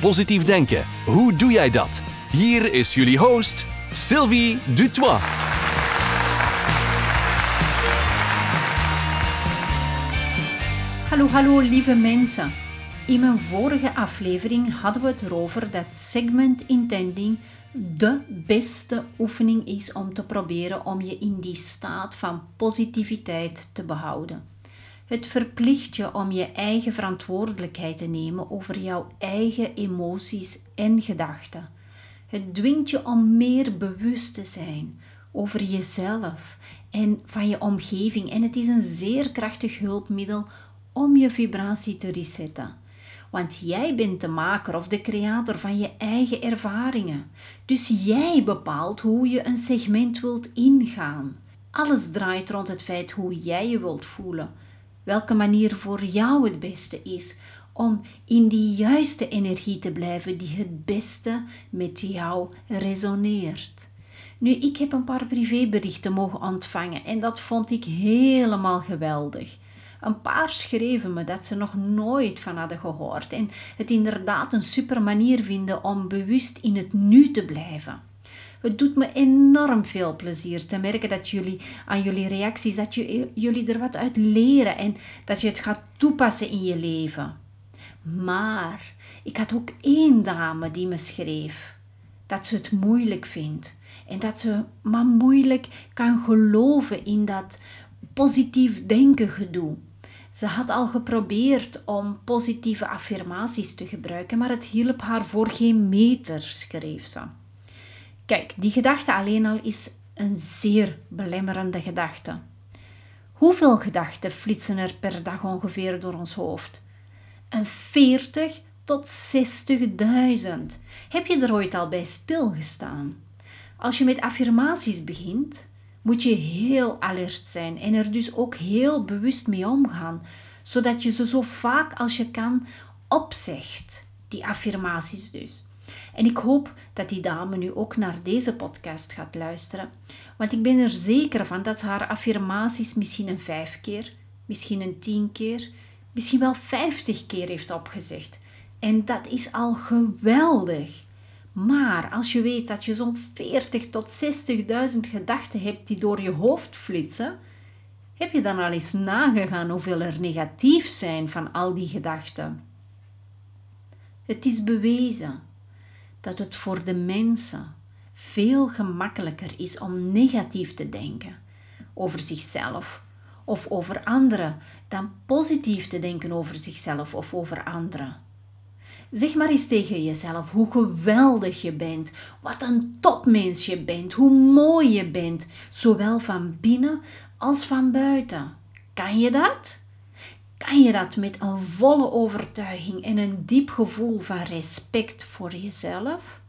Positief denken, hoe doe jij dat? Hier is jullie host, Sylvie Dutois. Hallo, hallo lieve mensen. In mijn vorige aflevering hadden we het erover dat segment intending de beste oefening is om te proberen om je in die staat van positiviteit te behouden. Het verplicht je om je eigen verantwoordelijkheid te nemen over jouw eigen emoties en gedachten. Het dwingt je om meer bewust te zijn over jezelf en van je omgeving en het is een zeer krachtig hulpmiddel om je vibratie te resetten. Want jij bent de maker of de creator van je eigen ervaringen. Dus jij bepaalt hoe je een segment wilt ingaan. Alles draait rond het feit hoe jij je wilt voelen. Welke manier voor jou het beste is om in die juiste energie te blijven die het beste met jou resoneert. Nu, ik heb een paar privéberichten mogen ontvangen en dat vond ik helemaal geweldig. Een paar schreven me dat ze nog nooit van hadden gehoord en het inderdaad een super manier vinden om bewust in het nu te blijven. Het doet me enorm veel plezier te merken dat jullie aan jullie reacties, dat jullie er wat uit leren en dat je het gaat toepassen in je leven. Maar ik had ook één dame die me schreef dat ze het moeilijk vindt en dat ze maar moeilijk kan geloven in dat positief denken gedoe. Ze had al geprobeerd om positieve affirmaties te gebruiken, maar het hielp haar voor geen meter, schreef ze. Kijk, die gedachte alleen al is een zeer belemmerende gedachte. Hoeveel gedachten flitsen er per dag ongeveer door ons hoofd? Een 40 tot 60.000. Heb je er ooit al bij stilgestaan? Als je met affirmaties begint, moet je heel alert zijn en er dus ook heel bewust mee omgaan, zodat je ze zo vaak als je kan opzegt, die affirmaties dus. En ik hoop dat die dame nu ook naar deze podcast gaat luisteren, want ik ben er zeker van dat ze haar affirmaties misschien een vijf keer, misschien een tien keer, misschien wel vijftig keer heeft opgezegd. En dat is al geweldig. Maar als je weet dat je zo'n 40 tot 60.000 gedachten hebt die door je hoofd flitsen, heb je dan al eens nagegaan hoeveel er negatief zijn van al die gedachten? Het is bewezen dat het voor de mensen veel gemakkelijker is om negatief te denken over zichzelf of over anderen dan positief te denken over zichzelf of over anderen. Zeg maar eens tegen jezelf hoe geweldig je bent, wat een topmens je bent, hoe mooi je bent, zowel van binnen als van buiten. Kan je dat? Kan je dat met een volle overtuiging en een diep gevoel van respect voor jezelf?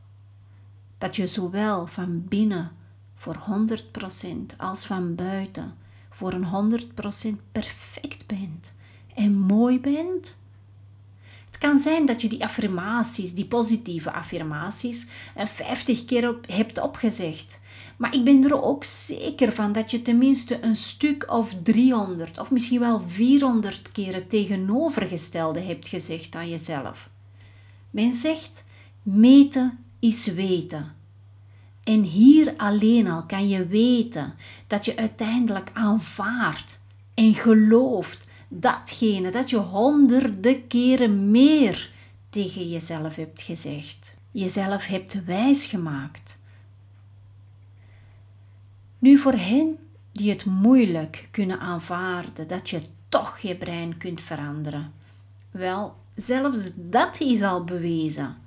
Dat je zowel van binnen voor 100% als van buiten voor een 100% perfect bent en mooi bent? kan zijn dat je die affirmaties, die positieve affirmaties, 50 eh, keer op, hebt opgezegd. Maar ik ben er ook zeker van dat je tenminste een stuk of 300 of misschien wel 400 keer het tegenovergestelde hebt gezegd aan jezelf. Men zegt: meten is weten. En hier alleen al kan je weten dat je uiteindelijk aanvaardt en gelooft datgene dat je honderden keren meer tegen jezelf hebt gezegd, jezelf hebt wijsgemaakt. Nu voor hen die het moeilijk kunnen aanvaarden dat je toch je brein kunt veranderen. Wel, zelfs dat is al bewezen.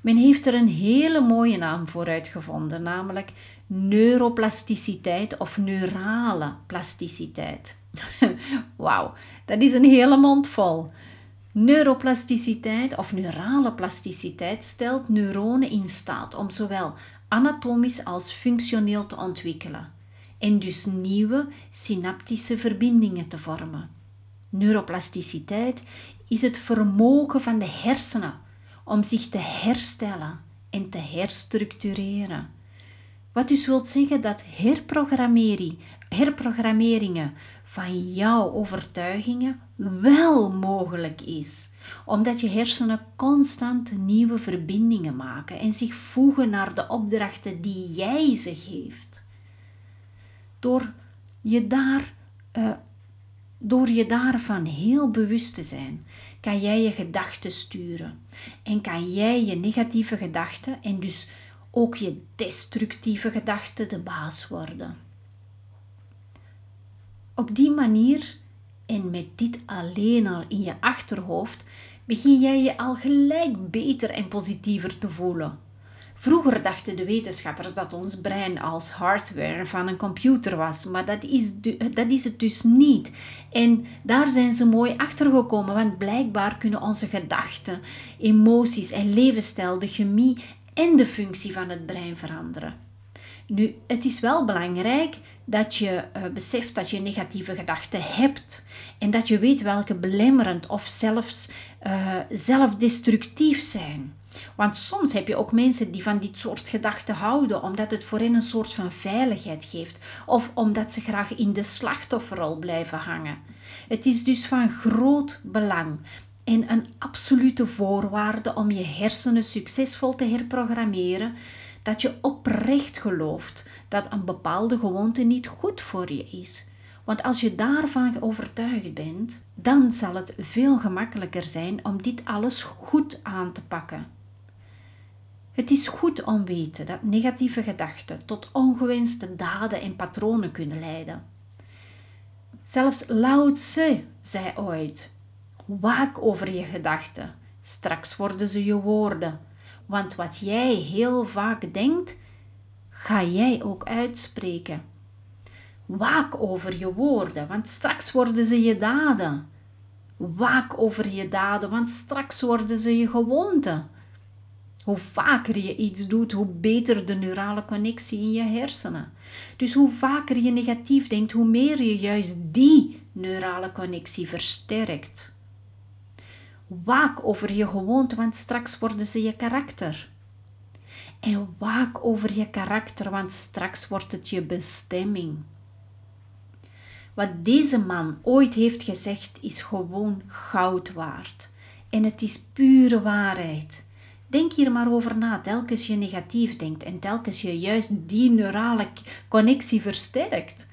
Men heeft er een hele mooie naam voor uitgevonden, namelijk neuroplasticiteit of neurale plasticiteit. Wauw, dat is een hele mond vol. Neuroplasticiteit of neurale plasticiteit stelt neuronen in staat om zowel anatomisch als functioneel te ontwikkelen en dus nieuwe synaptische verbindingen te vormen. Neuroplasticiteit is het vermogen van de hersenen om zich te herstellen en te herstructureren. Wat dus wil zeggen dat herprogrammering, herprogrammeringen van jouw overtuigingen wel mogelijk is, omdat je hersenen constant nieuwe verbindingen maken en zich voegen naar de opdrachten die jij ze geeft. Door je, daar, uh, door je daarvan heel bewust te zijn, kan jij je gedachten sturen en kan jij je negatieve gedachten en dus ook je destructieve gedachten de baas worden. Op die manier en met dit alleen al in je achterhoofd begin jij je al gelijk beter en positiever te voelen. Vroeger dachten de wetenschappers dat ons brein als hardware van een computer was, maar dat is, dat is het dus niet. En daar zijn ze mooi achter gekomen, want blijkbaar kunnen onze gedachten, emoties en levensstijl de chemie en de functie van het brein veranderen. Nu, het is wel belangrijk dat je uh, beseft dat je negatieve gedachten hebt en dat je weet welke belemmerend of zelfs uh, zelfdestructief zijn. Want soms heb je ook mensen die van dit soort gedachten houden, omdat het voor hen een soort van veiligheid geeft, of omdat ze graag in de slachtofferrol blijven hangen. Het is dus van groot belang en een absolute voorwaarde om je hersenen succesvol te herprogrammeren, dat je oprecht gelooft dat een bepaalde gewoonte niet goed voor je is. Want als je daarvan overtuigd bent, dan zal het veel gemakkelijker zijn om dit alles goed aan te pakken. Het is goed om weten dat negatieve gedachten tot ongewenste daden en patronen kunnen leiden. Zelfs Lao Tse zei ooit: Waak over je gedachten, straks worden ze je woorden. Want wat jij heel vaak denkt, ga jij ook uitspreken. Waak over je woorden, want straks worden ze je daden. Waak over je daden, want straks worden ze je gewoonten. Hoe vaker je iets doet, hoe beter de neurale connectie in je hersenen. Dus hoe vaker je negatief denkt, hoe meer je juist die neurale connectie versterkt. Waak over je gewoonte, want straks worden ze je karakter. En waak over je karakter, want straks wordt het je bestemming. Wat deze man ooit heeft gezegd is gewoon goud waard. En het is pure waarheid. Denk hier maar over na, telkens je negatief denkt en telkens je juist die neurale connectie versterkt.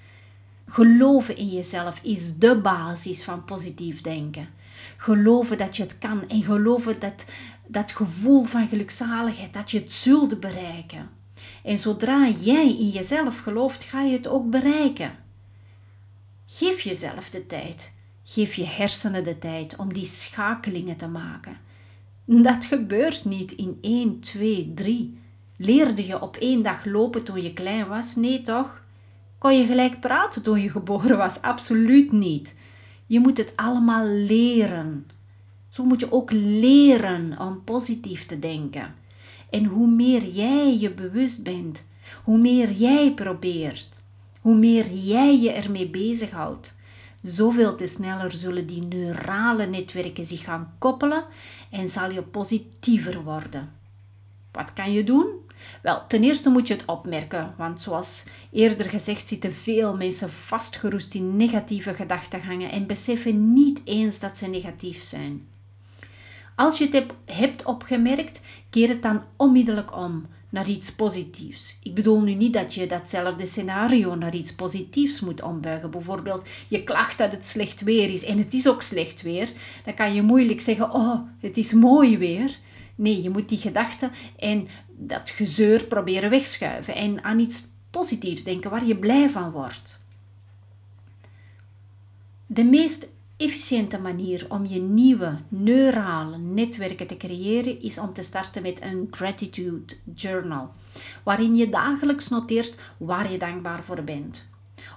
Geloven in jezelf is de basis van positief denken. Geloven dat je het kan en geloven dat dat gevoel van gelukzaligheid, dat je het zult bereiken. En zodra jij in jezelf gelooft, ga je het ook bereiken. Geef jezelf de tijd. Geef je hersenen de tijd om die schakelingen te maken. Dat gebeurt niet in 1, 2, 3. Leerde je op één dag lopen toen je klein was? Nee toch? Kon je gelijk praten toen je geboren was? Absoluut niet. Je moet het allemaal leren. Zo moet je ook leren om positief te denken. En hoe meer jij je bewust bent, hoe meer jij probeert, hoe meer jij je ermee bezighoudt, zoveel te sneller zullen die neurale netwerken zich gaan koppelen en zal je positiever worden. Wat kan je doen? Wel, ten eerste moet je het opmerken, want zoals eerder gezegd zitten veel mensen vastgeroest in negatieve gedachtegangen en beseffen niet eens dat ze negatief zijn. Als je het hebt opgemerkt, keer het dan onmiddellijk om naar iets positiefs. Ik bedoel nu niet dat je datzelfde scenario naar iets positiefs moet ombuigen. Bijvoorbeeld, je klacht dat het slecht weer is en het is ook slecht weer. Dan kan je moeilijk zeggen, oh, het is mooi weer. Nee, je moet die gedachten en dat gezeur proberen wegschuiven en aan iets positiefs denken waar je blij van wordt. De meest efficiënte manier om je nieuwe neurale netwerken te creëren is om te starten met een gratitude journal, waarin je dagelijks noteert waar je dankbaar voor bent.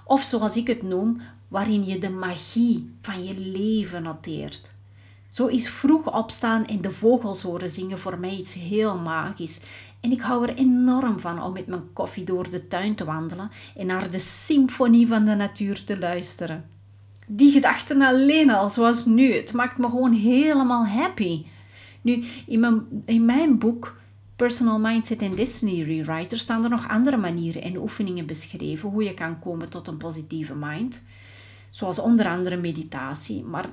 Of zoals ik het noem, waarin je de magie van je leven noteert. Zo is vroeg opstaan en de vogels horen zingen voor mij iets heel magisch. En ik hou er enorm van om met mijn koffie door de tuin te wandelen en naar de symfonie van de natuur te luisteren. Die gedachten alleen al, zoals nu, het maakt me gewoon helemaal happy. Nu, in mijn, in mijn boek Personal Mindset and Destiny Rewriter staan er nog andere manieren en oefeningen beschreven hoe je kan komen tot een positieve mind. Zoals onder andere meditatie. Maar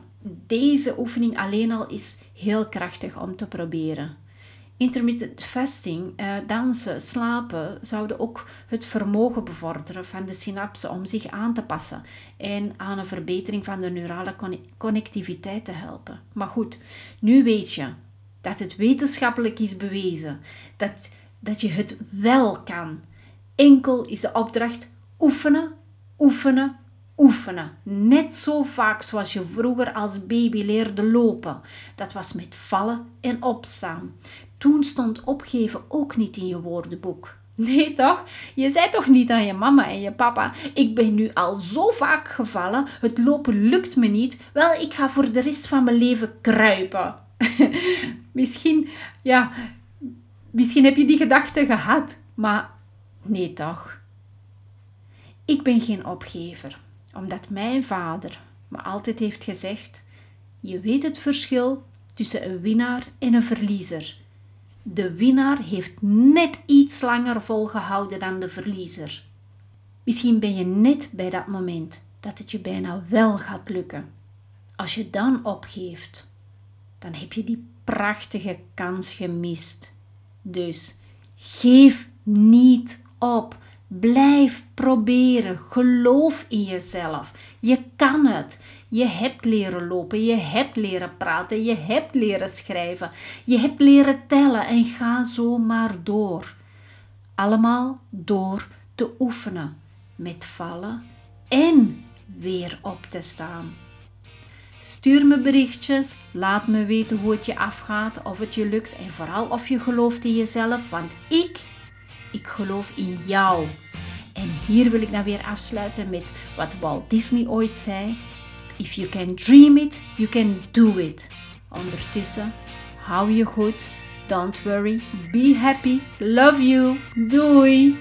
deze oefening alleen al is heel krachtig om te proberen. Intermittent fasting, eh, dansen, slapen zouden ook het vermogen bevorderen van de synapsen om zich aan te passen en aan een verbetering van de neurale connectiviteit te helpen. Maar goed, nu weet je dat het wetenschappelijk is bewezen dat, dat je het wel kan. Enkel is de opdracht oefenen, oefenen, oefenen. Net zo vaak zoals je vroeger als baby leerde lopen. Dat was met vallen en opstaan. Toen stond opgeven ook niet in je woordenboek. Nee toch? Je zei toch niet aan je mama en je papa: Ik ben nu al zo vaak gevallen, het lopen lukt me niet. Wel, ik ga voor de rest van mijn leven kruipen. misschien, ja, misschien heb je die gedachte gehad, maar nee toch? Ik ben geen opgever, omdat mijn vader me altijd heeft gezegd: Je weet het verschil tussen een winnaar en een verliezer. De winnaar heeft net iets langer volgehouden dan de verliezer. Misschien ben je net bij dat moment dat het je bijna wel gaat lukken. Als je dan opgeeft, dan heb je die prachtige kans gemist. Dus geef niet op. Blijf proberen. Geloof in jezelf. Je kan het. Je hebt leren lopen, je hebt leren praten, je hebt leren schrijven, je hebt leren tellen en ga zo maar door. Allemaal door te oefenen met vallen en weer op te staan. Stuur me berichtjes, laat me weten hoe het je afgaat, of het je lukt en vooral of je gelooft in jezelf, want ik, ik geloof in jou. En hier wil ik dan weer afsluiten met wat Walt Disney ooit zei. If you can dream it, you can do it. Ondertussen, hou je goed. Don't worry. Be happy. Love you. Doei.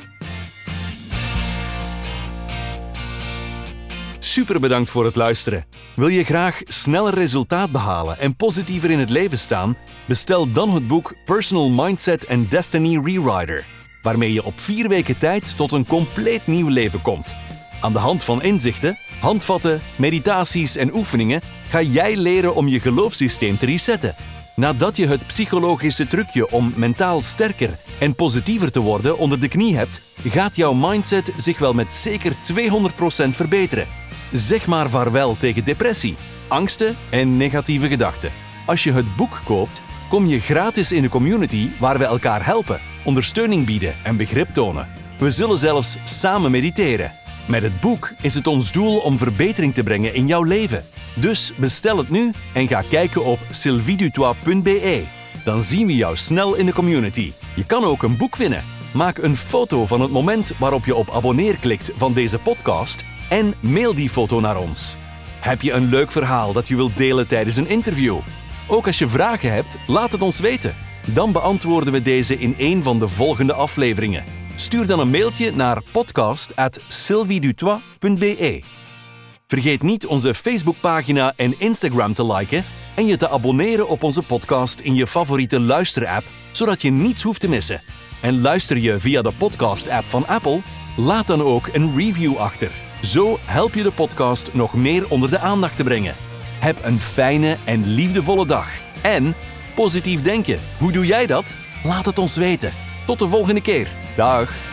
Super bedankt voor het luisteren. Wil je graag sneller resultaat behalen en positiever in het leven staan? Bestel dan het boek Personal Mindset and Destiny Rewriter, waarmee je op vier weken tijd tot een compleet nieuw leven komt. Aan de hand van inzichten, handvatten, meditaties en oefeningen ga jij leren om je geloofssysteem te resetten. Nadat je het psychologische trucje om mentaal sterker en positiever te worden onder de knie hebt, gaat jouw mindset zich wel met zeker 200% verbeteren. Zeg maar vaarwel tegen depressie, angsten en negatieve gedachten. Als je het boek koopt, kom je gratis in de community waar we elkaar helpen, ondersteuning bieden en begrip tonen. We zullen zelfs samen mediteren. Met het boek is het ons doel om verbetering te brengen in jouw leven. Dus bestel het nu en ga kijken op sylvidutois.be. Dan zien we jou snel in de community. Je kan ook een boek winnen. Maak een foto van het moment waarop je op abonneer klikt van deze podcast en mail die foto naar ons. Heb je een leuk verhaal dat je wilt delen tijdens een interview? Ook als je vragen hebt, laat het ons weten. Dan beantwoorden we deze in een van de volgende afleveringen. Stuur dan een mailtje naar podcast@sylviedutois.be. Vergeet niet onze Facebookpagina en Instagram te liken en je te abonneren op onze podcast in je favoriete luisterapp, zodat je niets hoeft te missen. En luister je via de podcast-app van Apple? Laat dan ook een review achter. Zo help je de podcast nog meer onder de aandacht te brengen. Heb een fijne en liefdevolle dag. En positief denken. Hoe doe jij dat? Laat het ons weten. Tot de volgende keer. Dag.